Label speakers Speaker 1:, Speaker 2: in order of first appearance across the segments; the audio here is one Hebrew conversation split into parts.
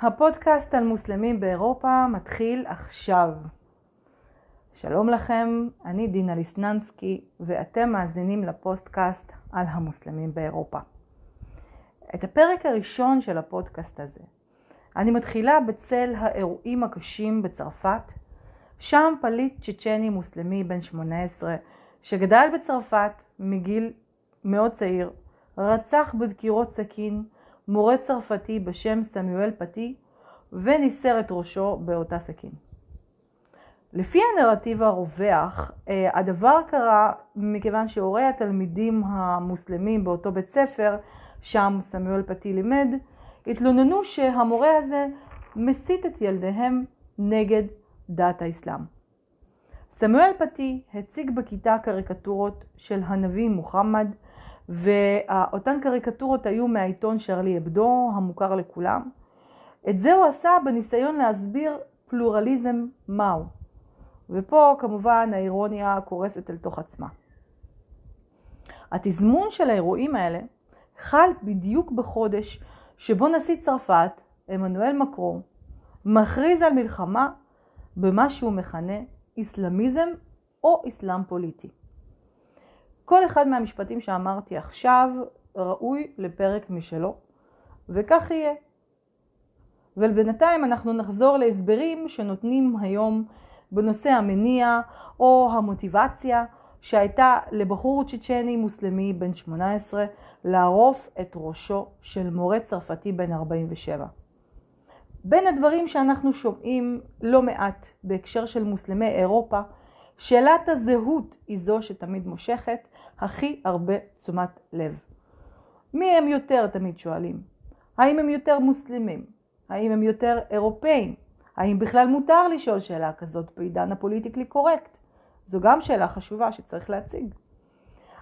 Speaker 1: הפודקאסט על מוסלמים באירופה מתחיל עכשיו. שלום לכם, אני דינה ליסננסקי ואתם מאזינים לפודקאסט על המוסלמים באירופה. את הפרק הראשון של הפודקאסט הזה אני מתחילה בצל האירועים הקשים בצרפת, שם פליט צ'צ'ני מוסלמי בן 18 שגדל בצרפת מגיל מאוד צעיר, רצח בדקירות סכין מורה צרפתי בשם סמיואל פתי וניסר את ראשו באותה סכין. לפי הנרטיב הרווח, אה, הדבר קרה מכיוון שהורי התלמידים המוסלמים באותו בית ספר, שם סמיואל פתי לימד, התלוננו שהמורה הזה מסית את ילדיהם נגד דת האסלאם. סמואל פתי הציג בכיתה קריקטורות של הנביא מוחמד ואותן קריקטורות היו מהעיתון שרלי אבדו המוכר לכולם. את זה הוא עשה בניסיון להסביר פלורליזם מהו. ופה כמובן האירוניה קורסת אל תוך עצמה. התזמון של האירועים האלה חל בדיוק בחודש שבו נשיא צרפת, עמנואל מקרו, מכריז על מלחמה במה שהוא מכנה איסלאמיזם או אסלאם פוליטי. כל אחד מהמשפטים שאמרתי עכשיו ראוי לפרק משלו, וכך יהיה. ובינתיים אנחנו נחזור להסברים שנותנים היום בנושא המניע או המוטיבציה שהייתה לבחור צ'צ'ני מוסלמי בן 18 לערוף את ראשו של מורה צרפתי בן 47. בין הדברים שאנחנו שומעים לא מעט בהקשר של מוסלמי אירופה, שאלת הזהות היא זו שתמיד מושכת הכי הרבה תשומת לב. מי הם יותר תמיד שואלים? האם הם יותר מוסלמים? האם הם יותר אירופאים? האם בכלל מותר לשאול שאלה כזאת בעידן הפוליטיקלי קורקט? זו גם שאלה חשובה שצריך להציג.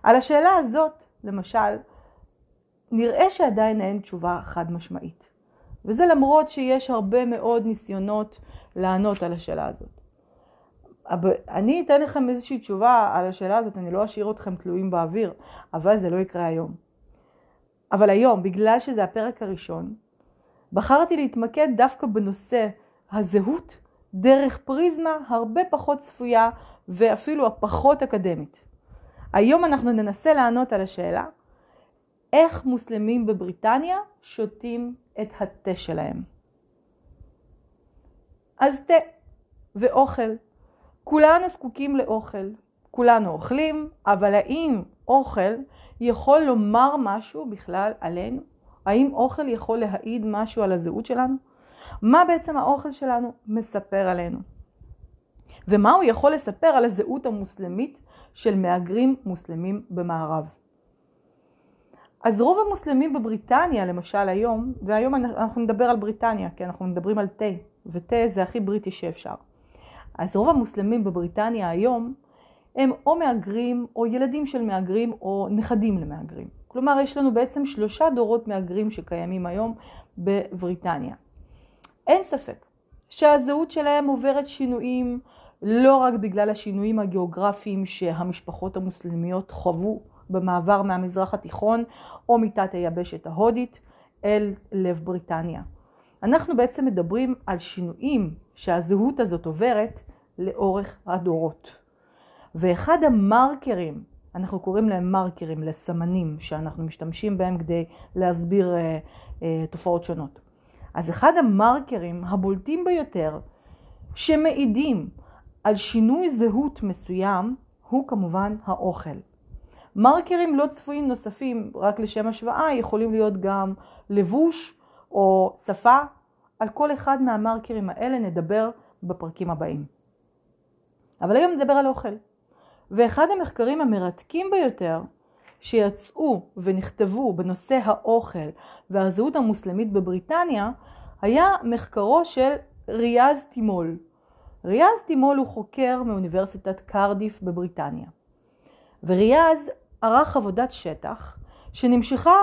Speaker 1: על השאלה הזאת, למשל, נראה שעדיין אין תשובה חד משמעית. וזה למרות שיש הרבה מאוד ניסיונות לענות על השאלה הזאת. אני אתן לכם איזושהי תשובה על השאלה הזאת, אני לא אשאיר אתכם תלויים באוויר, אבל זה לא יקרה היום. אבל היום, בגלל שזה הפרק הראשון, בחרתי להתמקד דווקא בנושא הזהות דרך פריזמה הרבה פחות צפויה ואפילו הפחות אקדמית. היום אנחנו ננסה לענות על השאלה איך מוסלמים בבריטניה שותים את התה שלהם. אז תה ואוכל כולנו זקוקים לאוכל, כולנו אוכלים, אבל האם אוכל יכול לומר משהו בכלל עלינו? האם אוכל יכול להעיד משהו על הזהות שלנו? מה בעצם האוכל שלנו מספר עלינו? ומה הוא יכול לספר על הזהות המוסלמית של מהגרים מוסלמים במערב? אז רוב המוסלמים בבריטניה למשל היום, והיום אנחנו נדבר על בריטניה, כי אנחנו מדברים על תה, ותה זה הכי בריטי שאפשר. אז רוב המוסלמים בבריטניה היום הם או מהגרים או ילדים של מהגרים או נכדים למהגרים. כלומר יש לנו בעצם שלושה דורות מהגרים שקיימים היום בבריטניה. אין ספק שהזהות שלהם עוברת שינויים לא רק בגלל השינויים הגיאוגרפיים שהמשפחות המוסלמיות חוו במעבר מהמזרח התיכון או מתת היבשת ההודית אל לב בריטניה. אנחנו בעצם מדברים על שינויים שהזהות הזאת עוברת לאורך הדורות. ואחד המרקרים, אנחנו קוראים להם מרקרים, לסמנים שאנחנו משתמשים בהם כדי להסביר אה, אה, תופעות שונות. אז אחד המרקרים הבולטים ביותר שמעידים על שינוי זהות מסוים הוא כמובן האוכל. מרקרים לא צפויים נוספים, רק לשם השוואה, יכולים להיות גם לבוש או שפה. על כל אחד מהמרקרים האלה נדבר בפרקים הבאים. אבל היום נדבר על אוכל. ואחד המחקרים המרתקים ביותר שיצאו ונכתבו בנושא האוכל והזהות המוסלמית בבריטניה היה מחקרו של ריאז תימול. ריאז תימול הוא חוקר מאוניברסיטת קרדיף בבריטניה. וריאז ערך עבודת שטח שנמשכה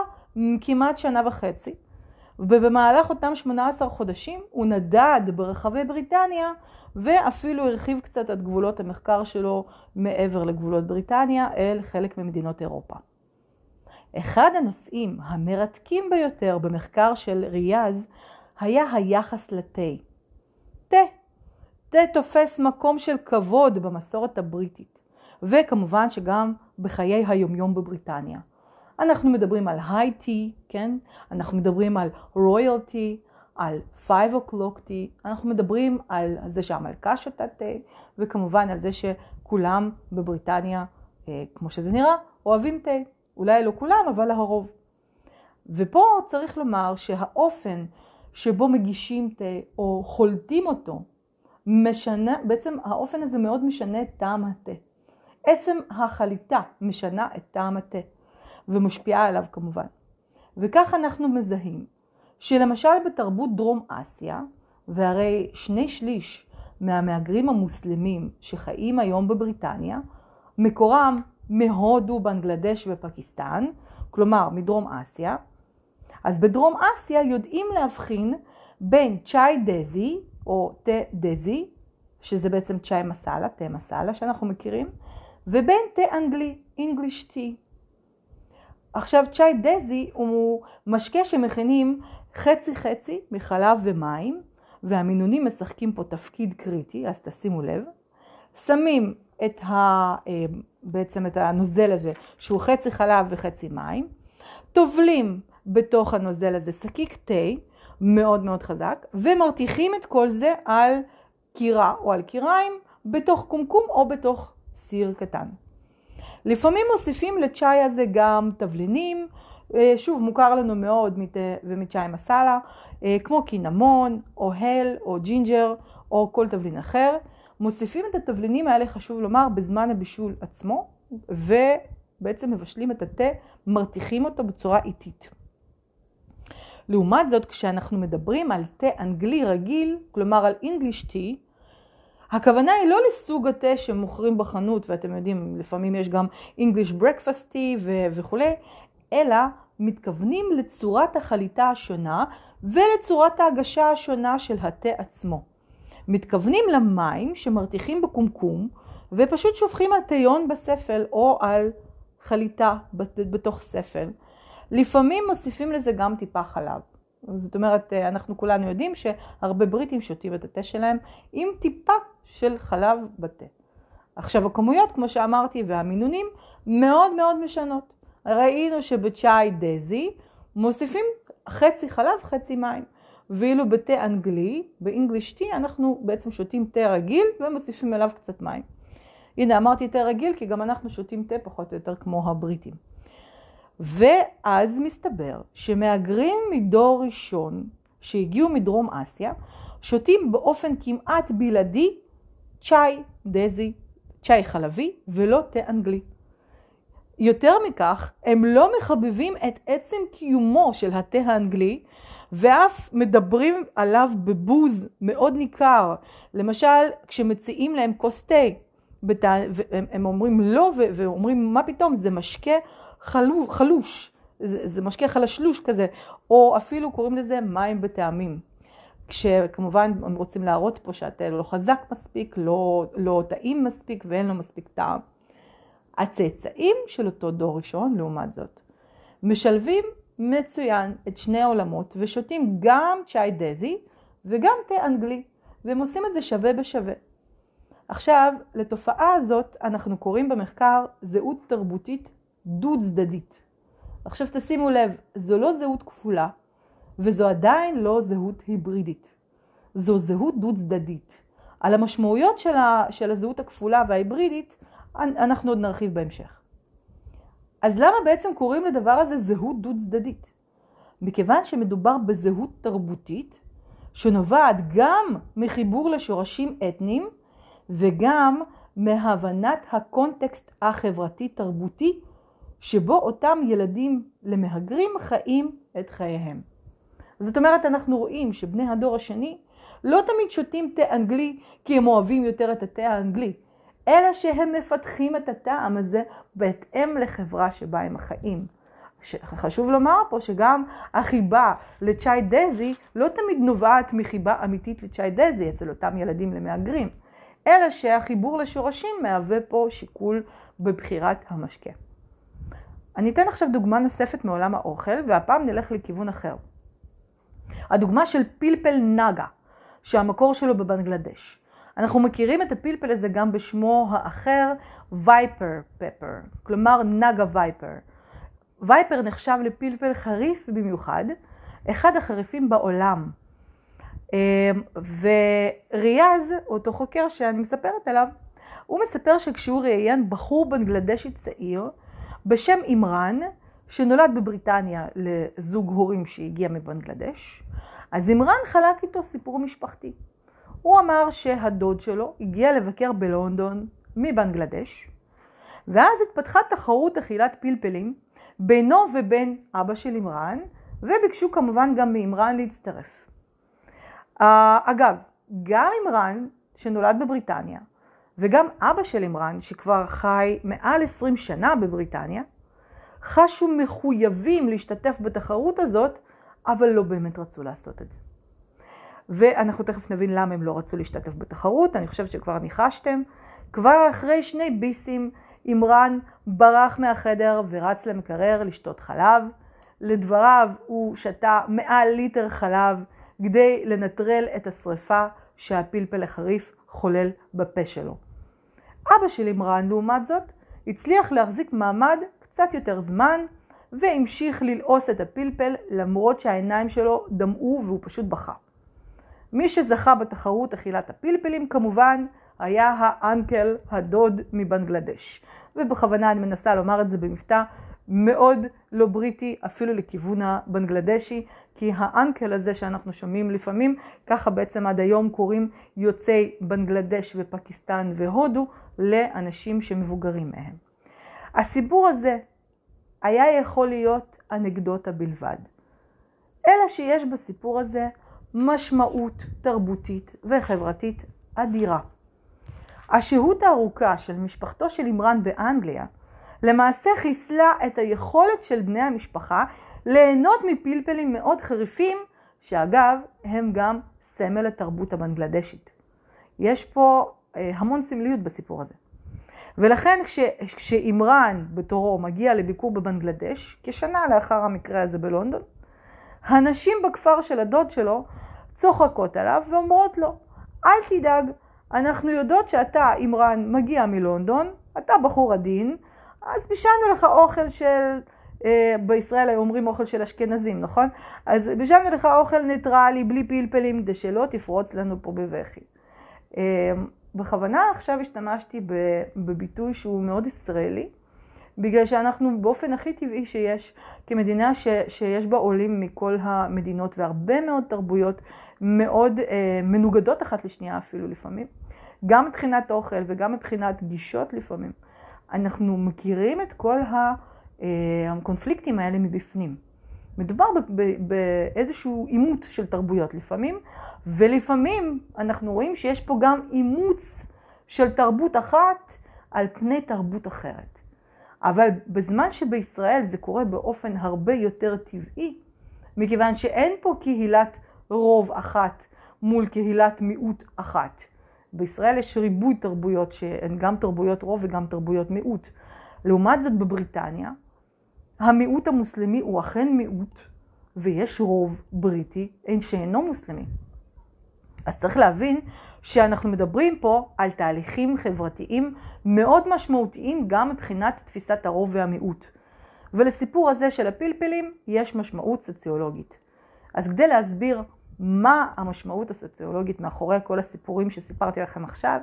Speaker 1: כמעט שנה וחצי, ובמהלך אותם 18 חודשים הוא נדד ברחבי בריטניה ואפילו הרחיב קצת את גבולות המחקר שלו מעבר לגבולות בריטניה אל חלק ממדינות אירופה. אחד הנושאים המרתקים ביותר במחקר של ריאז היה היחס לתה. תה. תה תופס מקום של כבוד במסורת הבריטית, וכמובן שגם בחיי היומיום בבריטניה. אנחנו מדברים על היי-טי, כן? אנחנו מדברים על רויאלטי, על 5 o'clock tea, אנחנו מדברים על זה שהמלכה שותה תה, וכמובן על זה שכולם בבריטניה, אה, כמו שזה נראה, אוהבים תה. אולי לא כולם, אבל הרוב. ופה צריך לומר שהאופן שבו מגישים תה או חולטים אותו, משנה, בעצם האופן הזה מאוד משנה את טעם התה. עצם החליטה משנה את טעם התה ומשפיעה עליו כמובן. וכך אנחנו מזהים שלמשל בתרבות דרום אסיה, והרי שני שליש מהמהגרים המוסלמים שחיים היום בבריטניה, מקורם מהודו, בנגלדש ופקיסטן, כלומר מדרום אסיה, אז בדרום אסיה יודעים להבחין בין צ'אי דזי או תה דזי, שזה בעצם צ'אי מסאלה, תה מסאלה שאנחנו מכירים, ובין תה אנגלי, English tea. עכשיו צ'אי דזי הוא משקה שמכינים חצי חצי מחלב ומים, והמינונים משחקים פה תפקיד קריטי, אז תשימו לב. שמים את ה, אה, בעצם את הנוזל הזה, שהוא חצי חלב וחצי מים, טובלים בתוך הנוזל הזה שקיק תה מאוד מאוד חזק, ומרתיחים את כל זה על קירה או על קיריים בתוך קומקום או בתוך סיר קטן. לפעמים מוסיפים לצ'אי הזה גם תבלינים, שוב מוכר לנו מאוד ומצ'אי מסאלה, אה, כמו קינמון או הל או ג'ינג'ר או כל תבלין אחר. מוסיפים את התבלינים האלה, חשוב לומר, בזמן הבישול עצמו, ובעצם מבשלים את התה, מרתיחים אותו בצורה איטית. לעומת זאת, כשאנחנו מדברים על תה אנגלי רגיל, כלומר על English tea, הכוונה היא לא לסוג התה שמוכרים בחנות, ואתם יודעים, לפעמים יש גם English breakfast tea וכולי, אלא מתכוונים לצורת החליטה השונה ולצורת ההגשה השונה של התה עצמו. מתכוונים למים שמרתיחים בקומקום ופשוט שופכים על תיון בספל או על חליטה בתוך ספל. לפעמים מוסיפים לזה גם טיפה חלב. זאת אומרת, אנחנו כולנו יודעים שהרבה בריטים שותים את התה שלהם עם טיפה של חלב בתה. עכשיו הכמויות, כמו שאמרתי, והמינונים מאוד מאוד משנות. ראינו שבצ'אי דזי מוסיפים חצי חלב, חצי מים. ואילו בתה אנגלי, באנגליש טי, אנחנו בעצם שותים תה רגיל ומוסיפים אליו קצת מים. הנה אמרתי תה רגיל כי גם אנחנו שותים תה פחות או יותר כמו הבריטים. ואז מסתבר שמהגרים מדור ראשון שהגיעו מדרום אסיה שותים באופן כמעט בלעדי צ'אי דזי, צ'אי חלבי ולא תה אנגלי. יותר מכך, הם לא מחבבים את עצם קיומו של התה האנגלי ואף מדברים עליו בבוז מאוד ניכר. למשל, כשמציעים להם כוס תה, בת... הם אומרים לא ואומרים מה פתאום, זה משקה חלוש, חלוש. זה, זה משקה חלשלוש כזה, או אפילו קוראים לזה מים בטעמים. כשכמובן הם רוצים להראות פה שהתה לא חזק מספיק, לא, לא טעים מספיק ואין לו מספיק טעם. הצאצאים של אותו דור ראשון, לעומת זאת, משלבים מצוין את שני העולמות ושותים גם צ'אי דזי וגם תה אנגלי, והם עושים את זה שווה בשווה. עכשיו, לתופעה הזאת אנחנו קוראים במחקר זהות תרבותית דו צדדית. עכשיו תשימו לב, זו לא זהות כפולה, וזו עדיין לא זהות היברידית. זו זהות דו צדדית. על המשמעויות של, ה, של הזהות הכפולה וההיברידית אנחנו עוד נרחיב בהמשך. אז למה בעצם קוראים לדבר הזה זהות דו צדדית? מכיוון שמדובר בזהות תרבותית שנובעת גם מחיבור לשורשים אתניים וגם מהבנת הקונטקסט החברתי-תרבותי שבו אותם ילדים למהגרים חיים את חייהם. זאת אומרת, אנחנו רואים שבני הדור השני לא תמיד שותים תה אנגלי כי הם אוהבים יותר את התה האנגלי, אלא שהם מפתחים את הטעם הזה בהתאם לחברה שבה הם חיים. חשוב לומר פה שגם החיבה לצ'אי דזי לא תמיד נובעת מחיבה אמיתית לצ'אי דזי אצל אותם ילדים למהגרים, אלא שהחיבור לשורשים מהווה פה שיקול בבחירת המשקה. אני אתן עכשיו דוגמה נוספת מעולם האוכל, והפעם נלך לכיוון אחר. הדוגמה של פלפל נגה, שהמקור שלו בבנגלדש. אנחנו מכירים את הפלפל הזה גם בשמו האחר, וייפר פפר, כלומר נגה וייפר. וייפר נחשב לפלפל חריף במיוחד, אחד החריפים בעולם. אמ, וריאז, אותו חוקר שאני מספרת עליו, הוא מספר שכשהוא ראיין בחור בנגלדשי צעיר בשם אימרן, שנולד בבריטניה לזוג הורים שהגיע מבנגלדש, אז אימרן חלק איתו סיפור משפחתי. הוא אמר שהדוד שלו הגיע לבקר בלונדון מבנגלדש, ואז התפתחה תחרות אכילת פלפלים בינו ובין אבא של אימרן, וביקשו כמובן גם מאימרן להצטרף. אה, אגב, גם אימרן, שנולד בבריטניה, וגם אבא של אימרן, שכבר חי מעל 20 שנה בבריטניה, חשו מחויבים להשתתף בתחרות הזאת, אבל לא באמת רצו לעשות את זה. ואנחנו תכף נבין למה הם לא רצו להשתתף בתחרות, אני חושבת שכבר ניחשתם. כבר אחרי שני ביסים, אימרן ברח מהחדר ורץ למקרר לשתות חלב. לדבריו, הוא שתה מעל ליטר חלב כדי לנטרל את השריפה שהפלפל החריף חולל בפה שלו. אבא של אימרן, לעומת זאת, הצליח להחזיק מעמד קצת יותר זמן, והמשיך ללעוס את הפלפל למרות שהעיניים שלו דמעו והוא פשוט בכה. מי שזכה בתחרות אכילת הפלפלים כמובן היה האנקל, הדוד מבנגלדש. ובכוונה אני מנסה לומר את זה במבטא מאוד לא בריטי, אפילו לכיוון הבנגלדשי, כי האנקל הזה שאנחנו שומעים לפעמים, ככה בעצם עד היום קוראים יוצאי בנגלדש ופקיסטן והודו לאנשים שמבוגרים מהם. הסיפור הזה היה יכול להיות אנקדוטה בלבד. אלא שיש בסיפור הזה משמעות תרבותית וחברתית אדירה. השהות הארוכה של משפחתו של אימרן באנגליה למעשה חיסלה את היכולת של בני המשפחה ליהנות מפלפלים מאוד חריפים, שאגב, הם גם סמל התרבות הבנגלדשית. יש פה אה, המון סמליות בסיפור הזה. ולכן כש, כשאימרן בתורו מגיע לביקור בבנגלדש, כשנה לאחר המקרה הזה בלונדון, הנשים בכפר של הדוד שלו צוחקות עליו ואומרות לו, אל תדאג, אנחנו יודעות שאתה, אימרן, מגיע מלונדון, אתה בחור עדין, אז בישלנו לך אוכל של, אה, בישראל היו אומרים אוכל של אשכנזים, נכון? אז בישלנו לך אוכל ניטרלי, בלי פלפלים, כדי שלא תפרוץ לנו פה בבכי. אה, בכוונה עכשיו השתמשתי בביטוי שהוא מאוד ישראלי, בגלל שאנחנו באופן הכי טבעי שיש, כמדינה ש, שיש בה עולים מכל המדינות והרבה מאוד תרבויות מאוד אה, מנוגדות אחת לשנייה אפילו לפעמים, גם מבחינת אוכל וגם מבחינת גישות לפעמים. אנחנו מכירים את כל אה, הקונפליקטים האלה מבפנים. מדובר באיזשהו אימות של תרבויות לפעמים, ולפעמים אנחנו רואים שיש פה גם אימוץ של תרבות אחת על פני תרבות אחרת. אבל בזמן שבישראל זה קורה באופן הרבה יותר טבעי, מכיוון שאין פה קהילת רוב אחת מול קהילת מיעוט אחת. בישראל יש ריבוי תרבויות שהן גם תרבויות רוב וגם תרבויות מיעוט. לעומת זאת בבריטניה, המיעוט המוסלמי הוא אכן מיעוט, ויש רוב בריטי שאינו מוסלמי. אז צריך להבין שאנחנו מדברים פה על תהליכים חברתיים מאוד משמעותיים גם מבחינת תפיסת הרוב והמיעוט. ולסיפור הזה של הפלפלים יש משמעות סוציולוגית. אז כדי להסביר מה המשמעות הסוציולוגית מאחורי כל הסיפורים שסיפרתי לכם עכשיו,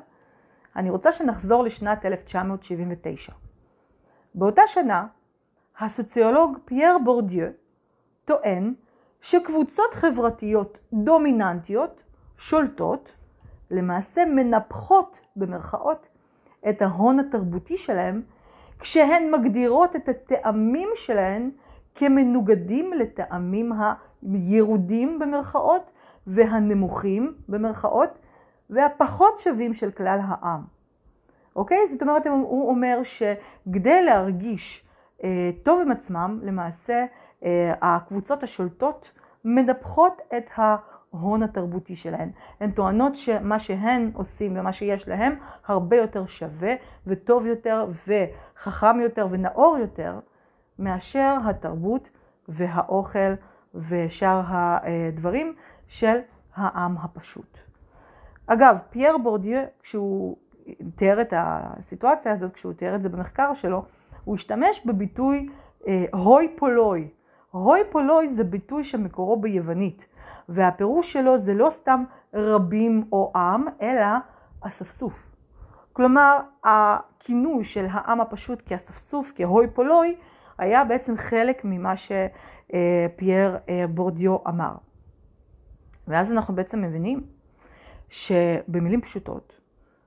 Speaker 1: אני רוצה שנחזור לשנת 1979. באותה שנה, הסוציולוג פייר בורדיו טוען שקבוצות חברתיות דומיננטיות שולטות, למעשה מנפחות במרכאות את ההון התרבותי שלהם, כשהן מגדירות את הטעמים שלהן כמנוגדים לטעמים הירודים במרכאות והנמוכים במרכאות והפחות שווים של כלל העם. אוקיי? זאת אומרת, הוא אומר שכדי להרגיש אה, טוב עם עצמם, למעשה אה, הקבוצות השולטות מנפחות את ההון התרבותי שלהן. הן טוענות שמה שהן עושים ומה שיש להם הרבה יותר שווה וטוב יותר וחכם יותר ונאור יותר מאשר התרבות והאוכל ושאר הדברים של העם הפשוט. אגב, פייר בורדיו, כשהוא תיאר את הסיטואציה הזאת, כשהוא תיאר את זה במחקר שלו, הוא השתמש בביטוי אה, הוי פולוי. הוי פולוי זה ביטוי שמקורו ביוונית, והפירוש שלו זה לא סתם רבים או עם, אלא אספסוף. כלומר, הכינוי של העם הפשוט כאספסוף, כהוי פולוי, היה בעצם חלק ממה שפייר אה, בורדיו אמר. ואז אנחנו בעצם מבינים שבמילים פשוטות,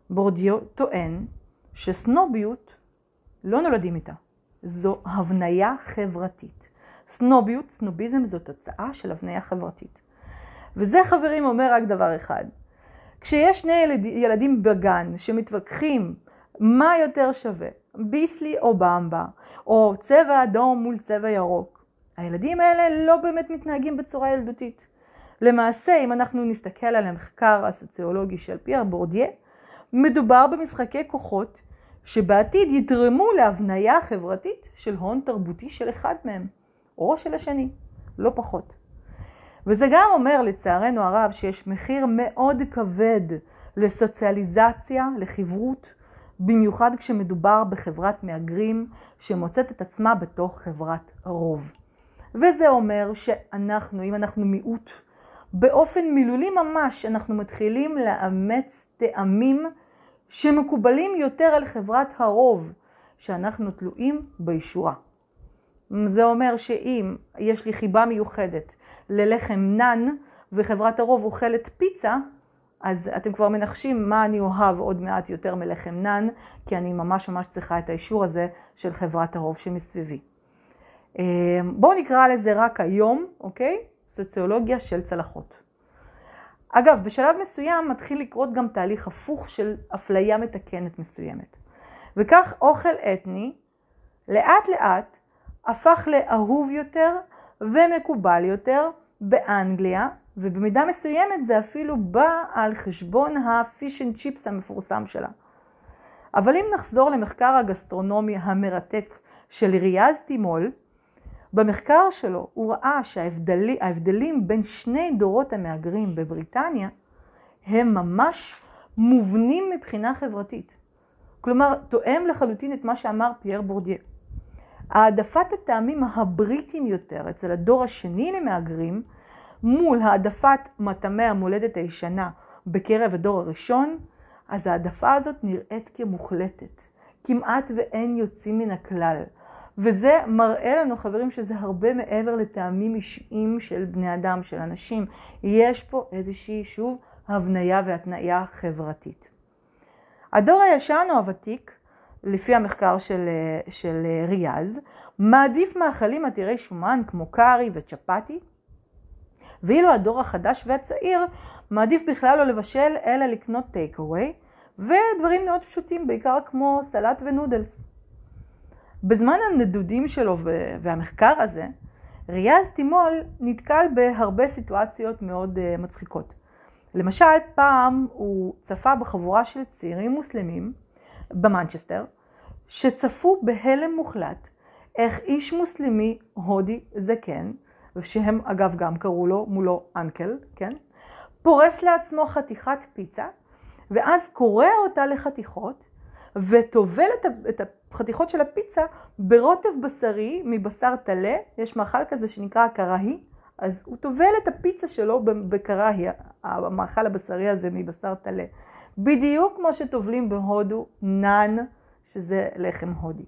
Speaker 1: בורדיו טוען שסנוביות לא נולדים איתה. זו הבניה חברתית. סנוביות, סנוביזם זו תוצאה של הבניה חברתית. וזה חברים אומר רק דבר אחד. כשיש שני ילד, ילדים בגן שמתווכחים מה יותר שווה, ביסלי או במבה, או צבע אדום מול צבע ירוק, הילדים האלה לא באמת מתנהגים בצורה ילדותית. למעשה, אם אנחנו נסתכל על המחקר הסוציולוגי של פייר בורדיה, מדובר במשחקי כוחות שבעתיד יתרמו להבניה חברתית של הון תרבותי של אחד מהם, או של השני, לא פחות. וזה גם אומר לצערנו הרב שיש מחיר מאוד כבד לסוציאליזציה, לחברות, במיוחד כשמדובר בחברת מהגרים שמוצאת את עצמה בתוך חברת רוב. וזה אומר שאנחנו, אם אנחנו מיעוט, באופן מילולי ממש אנחנו מתחילים לאמץ טעמים שמקובלים יותר על חברת הרוב, שאנחנו תלויים באישורה. זה אומר שאם יש לי חיבה מיוחדת ללחם נאן וחברת הרוב אוכלת פיצה, אז אתם כבר מנחשים מה אני אוהב עוד מעט יותר מלחם נאן, כי אני ממש ממש צריכה את האישור הזה של חברת הרוב שמסביבי. אה, בואו נקרא לזה רק היום, אוקיי? סוציולוגיה של צלחות. אגב, בשלב מסוים מתחיל לקרות גם תהליך הפוך של אפליה מתקנת מסוימת. וכך אוכל אתני לאט לאט הפך לאהוב יותר ומקובל יותר באנגליה, ובמידה מסוימת זה אפילו בא על חשבון הפיש אנד צ'יפס המפורסם שלה. אבל אם נחזור למחקר הגסטרונומי המרתק של ריאז טימול, במחקר שלו הוא ראה שההבדלים בין שני דורות המהגרים בבריטניה הם ממש מובנים מבחינה חברתית. כלומר, תואם לחלוטין את מה שאמר פייר בורדיה. העדפת הטעמים הבריטיים יותר אצל הדור השני למהגרים מול העדפת מטעמי המולדת הישנה בקרב הדור הראשון, אז העדפה הזאת נראית כמוחלטת. כמעט ואין יוצאים מן הכלל. וזה מראה לנו, חברים, שזה הרבה מעבר לטעמים אישיים של בני אדם, של אנשים. יש פה איזושהי, שוב, הבניה והתניה חברתית. הדור הישן או הוותיק, לפי המחקר של, של ריאז, מעדיף מאכלים עתירי שומן כמו קארי וצ'פטי, ואילו הדור החדש והצעיר מעדיף בכלל לא לבשל אלא לקנות טייק אווי, ודברים מאוד פשוטים, בעיקר כמו סלט ונודלס. בזמן הנדודים שלו והמחקר הזה, ריאז טימול נתקל בהרבה סיטואציות מאוד אה, מצחיקות. למשל, פעם הוא צפה בחבורה של צעירים מוסלמים במנצ'סטר, שצפו בהלם מוחלט איך איש מוסלמי הודי זקן, ושהם אגב גם קראו לו מולו אנקל, כן? פורס לעצמו חתיכת פיצה, ואז קורע אותה לחתיכות, וטובל את החתיכות של הפיצה ברוטב בשרי מבשר טלה, יש מאכל כזה שנקרא קראהי, אז הוא טובל את הפיצה שלו בקראהי, המאכל הבשרי הזה מבשר טלה. בדיוק כמו שטובלים בהודו נאן, שזה לחם הודי.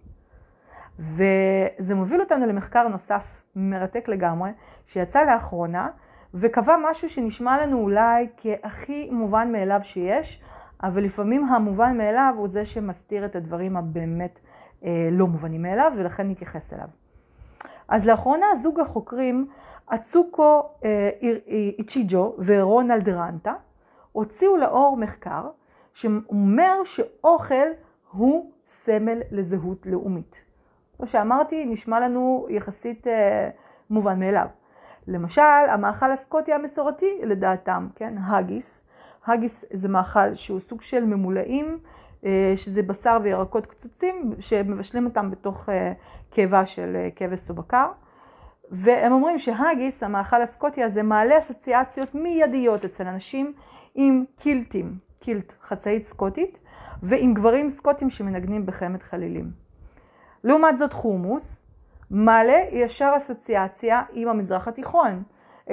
Speaker 1: וזה מוביל אותנו למחקר נוסף מרתק לגמרי, שיצא לאחרונה, וקבע משהו שנשמע לנו אולי כהכי מובן מאליו שיש, אבל לפעמים המובן מאליו הוא זה שמסתיר את הדברים הבאמת אה, לא מובנים מאליו, ולכן נתייחס אליו. אז לאחרונה זוג החוקרים, אצוקו אה, איצ'יג'ו ורונלד רנטה, הוציאו לאור מחקר שאומר שאוכל הוא סמל לזהות לאומית. כמו שאמרתי, נשמע לנו יחסית אה, מובן מאליו. למשל, המאכל הסקוטי המסורתי לדעתם, כן, הגיס. הגיס זה מאכל שהוא סוג של ממולאים, אה, שזה בשר וירקות קצוצים, שמבשלים אותם בתוך אה, קיבה של כבש או בקר. והם אומרים שהאגיס, המאכל הסקוטי הזה, מעלה אסוציאציות מיידיות אצל אנשים עם קילטים, קילט חצאית סקוטית, ועם גברים סקוטים שמנגנים בחמת חלילים. לעומת זאת חומוס מעלה ישר אסוציאציה עם המזרח התיכון.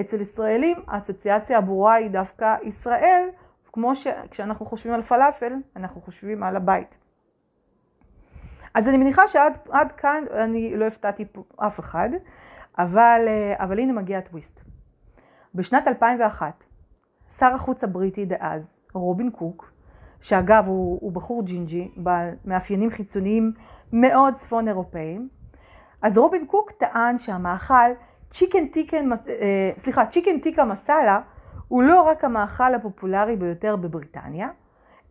Speaker 1: אצל ישראלים האסוציאציה הברורה היא דווקא ישראל, כמו שכשאנחנו חושבים על פלאפל, אנחנו חושבים על הבית. אז אני מניחה שעד כאן אני לא הפתעתי אף אחד, אבל, אבל הנה מגיע הטוויסט. בשנת 2001, שר החוץ הבריטי דאז, רובין קוק, שאגב הוא, הוא בחור ג'ינג'י, בעל מאפיינים חיצוניים מאוד צפון אירופאיים, אז רובין קוק טען שהמאכל צ'יקן טיקן, אה, סליחה, צ'יקן טיקה מסאלה הוא לא רק המאכל הפופולרי ביותר בבריטניה,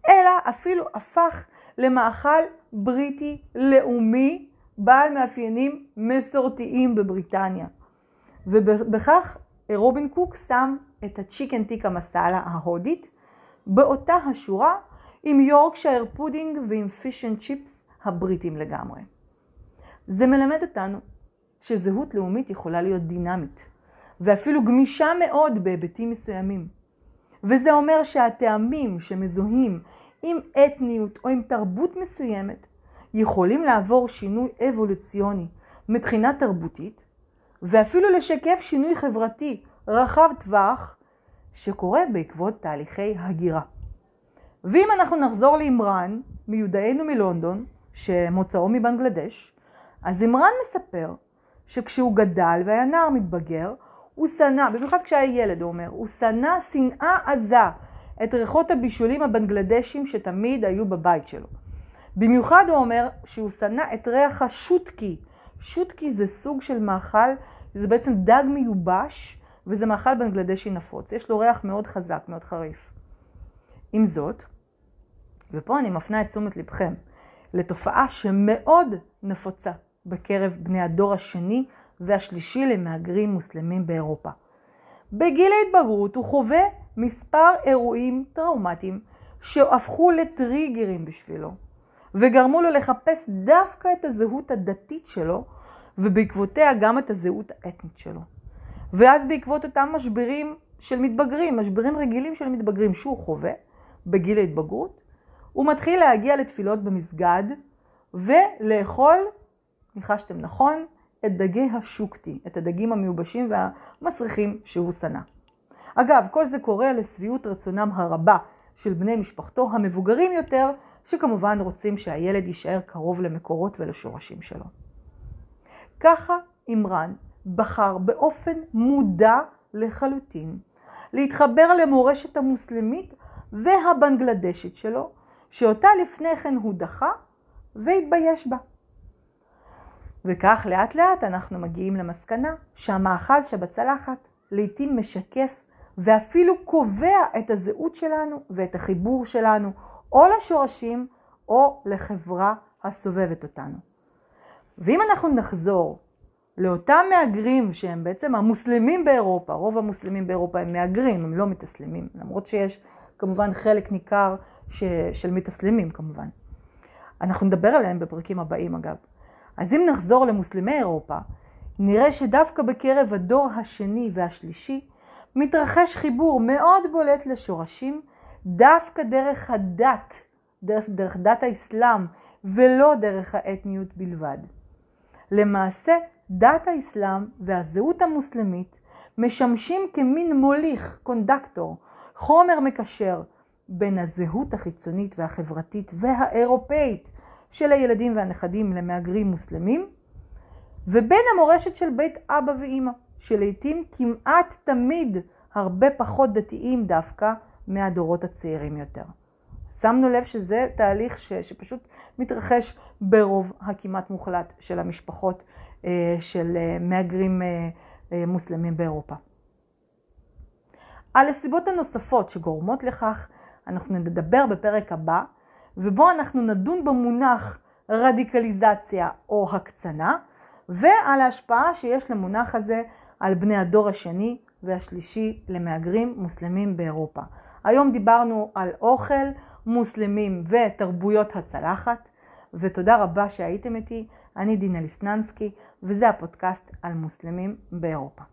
Speaker 1: אלא אפילו הפך למאכל בריטי לאומי בעל מאפיינים מסורתיים בבריטניה. ובכך רובין קוק שם את הצ'יקן טיקה מסאלה ההודית באותה השורה עם יורקשייר פודינג ועם פיש אנד צ'יפס הבריטים לגמרי. זה מלמד אותנו שזהות לאומית יכולה להיות דינמית, ואפילו גמישה מאוד בהיבטים מסוימים. וזה אומר שהטעמים שמזוהים עם אתניות או עם תרבות מסוימת יכולים לעבור שינוי אבולוציוני מבחינה תרבותית, ואפילו לשקף שינוי חברתי רחב טווח שקורה בעקבות תהליכי הגירה. ואם אנחנו נחזור לאמרן, מיודענו מלונדון, שמוצאו מבנגלדש, אז אמרן מספר שכשהוא גדל והיה נער מתבגר, הוא שנא, במיוחד כשהיה ילד הוא אומר, הוא שנא שנאה עזה את ריחות הבישולים הבנגלדשים שתמיד היו בבית שלו. במיוחד הוא אומר שהוא שנא את ריח השוטקי. שוטקי זה סוג של מאכל, זה בעצם דג מיובש, וזה מאכל בנגלדשי נפוץ. יש לו ריח מאוד חזק, מאוד חריף. עם זאת, ופה אני מפנה את תשומת לבכם לתופעה שמאוד נפוצה בקרב בני הדור השני והשלישי למהגרים מוסלמים באירופה. בגיל ההתבגרות הוא חווה מספר אירועים טראומטיים שהפכו לטריגרים בשבילו וגרמו לו לחפש דווקא את הזהות הדתית שלו ובעקבותיה גם את הזהות האתנית שלו. ואז בעקבות אותם משברים של מתבגרים, משברים רגילים של מתבגרים שהוא חווה בגיל ההתבגרות, הוא מתחיל להגיע לתפילות במסגד ולאכול, ניחשתם נכון, את דגי השוקטי, את הדגים המיובשים והמסריחים שהוא שנא. אגב, כל זה קורה לשביעות רצונם הרבה של בני משפחתו המבוגרים יותר, שכמובן רוצים שהילד יישאר קרוב למקורות ולשורשים שלו. ככה אימרן בחר באופן מודע לחלוטין להתחבר למורשת המוסלמית והבנגלדשית שלו, שאותה לפני כן הוא דחה והתבייש בה. וכך לאט לאט אנחנו מגיעים למסקנה שהמאכל שבצלחת לעתים משקף ואפילו קובע את הזהות שלנו ואת החיבור שלנו או לשורשים או לחברה הסובבת אותנו. ואם אנחנו נחזור לאותם מהגרים שהם בעצם המוסלמים באירופה, רוב המוסלמים באירופה הם מהגרים, הם לא מתאסלמים, למרות שיש כמובן חלק ניכר ש... של מתאסלמים כמובן. אנחנו נדבר עליהם בפרקים הבאים אגב. אז אם נחזור למוסלמי אירופה, נראה שדווקא בקרב הדור השני והשלישי מתרחש חיבור מאוד בולט לשורשים, דווקא דרך הדת, דרך, דרך דת האסלאם, ולא דרך האתניות בלבד. למעשה, דת האסלאם והזהות המוסלמית משמשים כמין מוליך, קונדקטור, חומר מקשר בין הזהות החיצונית והחברתית והאירופאית של הילדים והנכדים למהגרים מוסלמים, ובין המורשת של בית אבא ואימא, שלעיתים כמעט תמיד הרבה פחות דתיים דווקא מהדורות הצעירים יותר. שמנו לב שזה תהליך ש, שפשוט מתרחש ברוב הכמעט מוחלט של המשפחות אה, של אה, מהגרים אה, מוסלמים באירופה. על הסיבות הנוספות שגורמות לכך אנחנו נדבר בפרק הבא, ובו אנחנו נדון במונח רדיקליזציה או הקצנה, ועל ההשפעה שיש למונח הזה על בני הדור השני והשלישי למהגרים מוסלמים באירופה. היום דיברנו על אוכל, מוסלמים ותרבויות הצלחת, ותודה רבה שהייתם איתי. אני דינה ליסננסקי, וזה הפודקאסט על מוסלמים באירופה.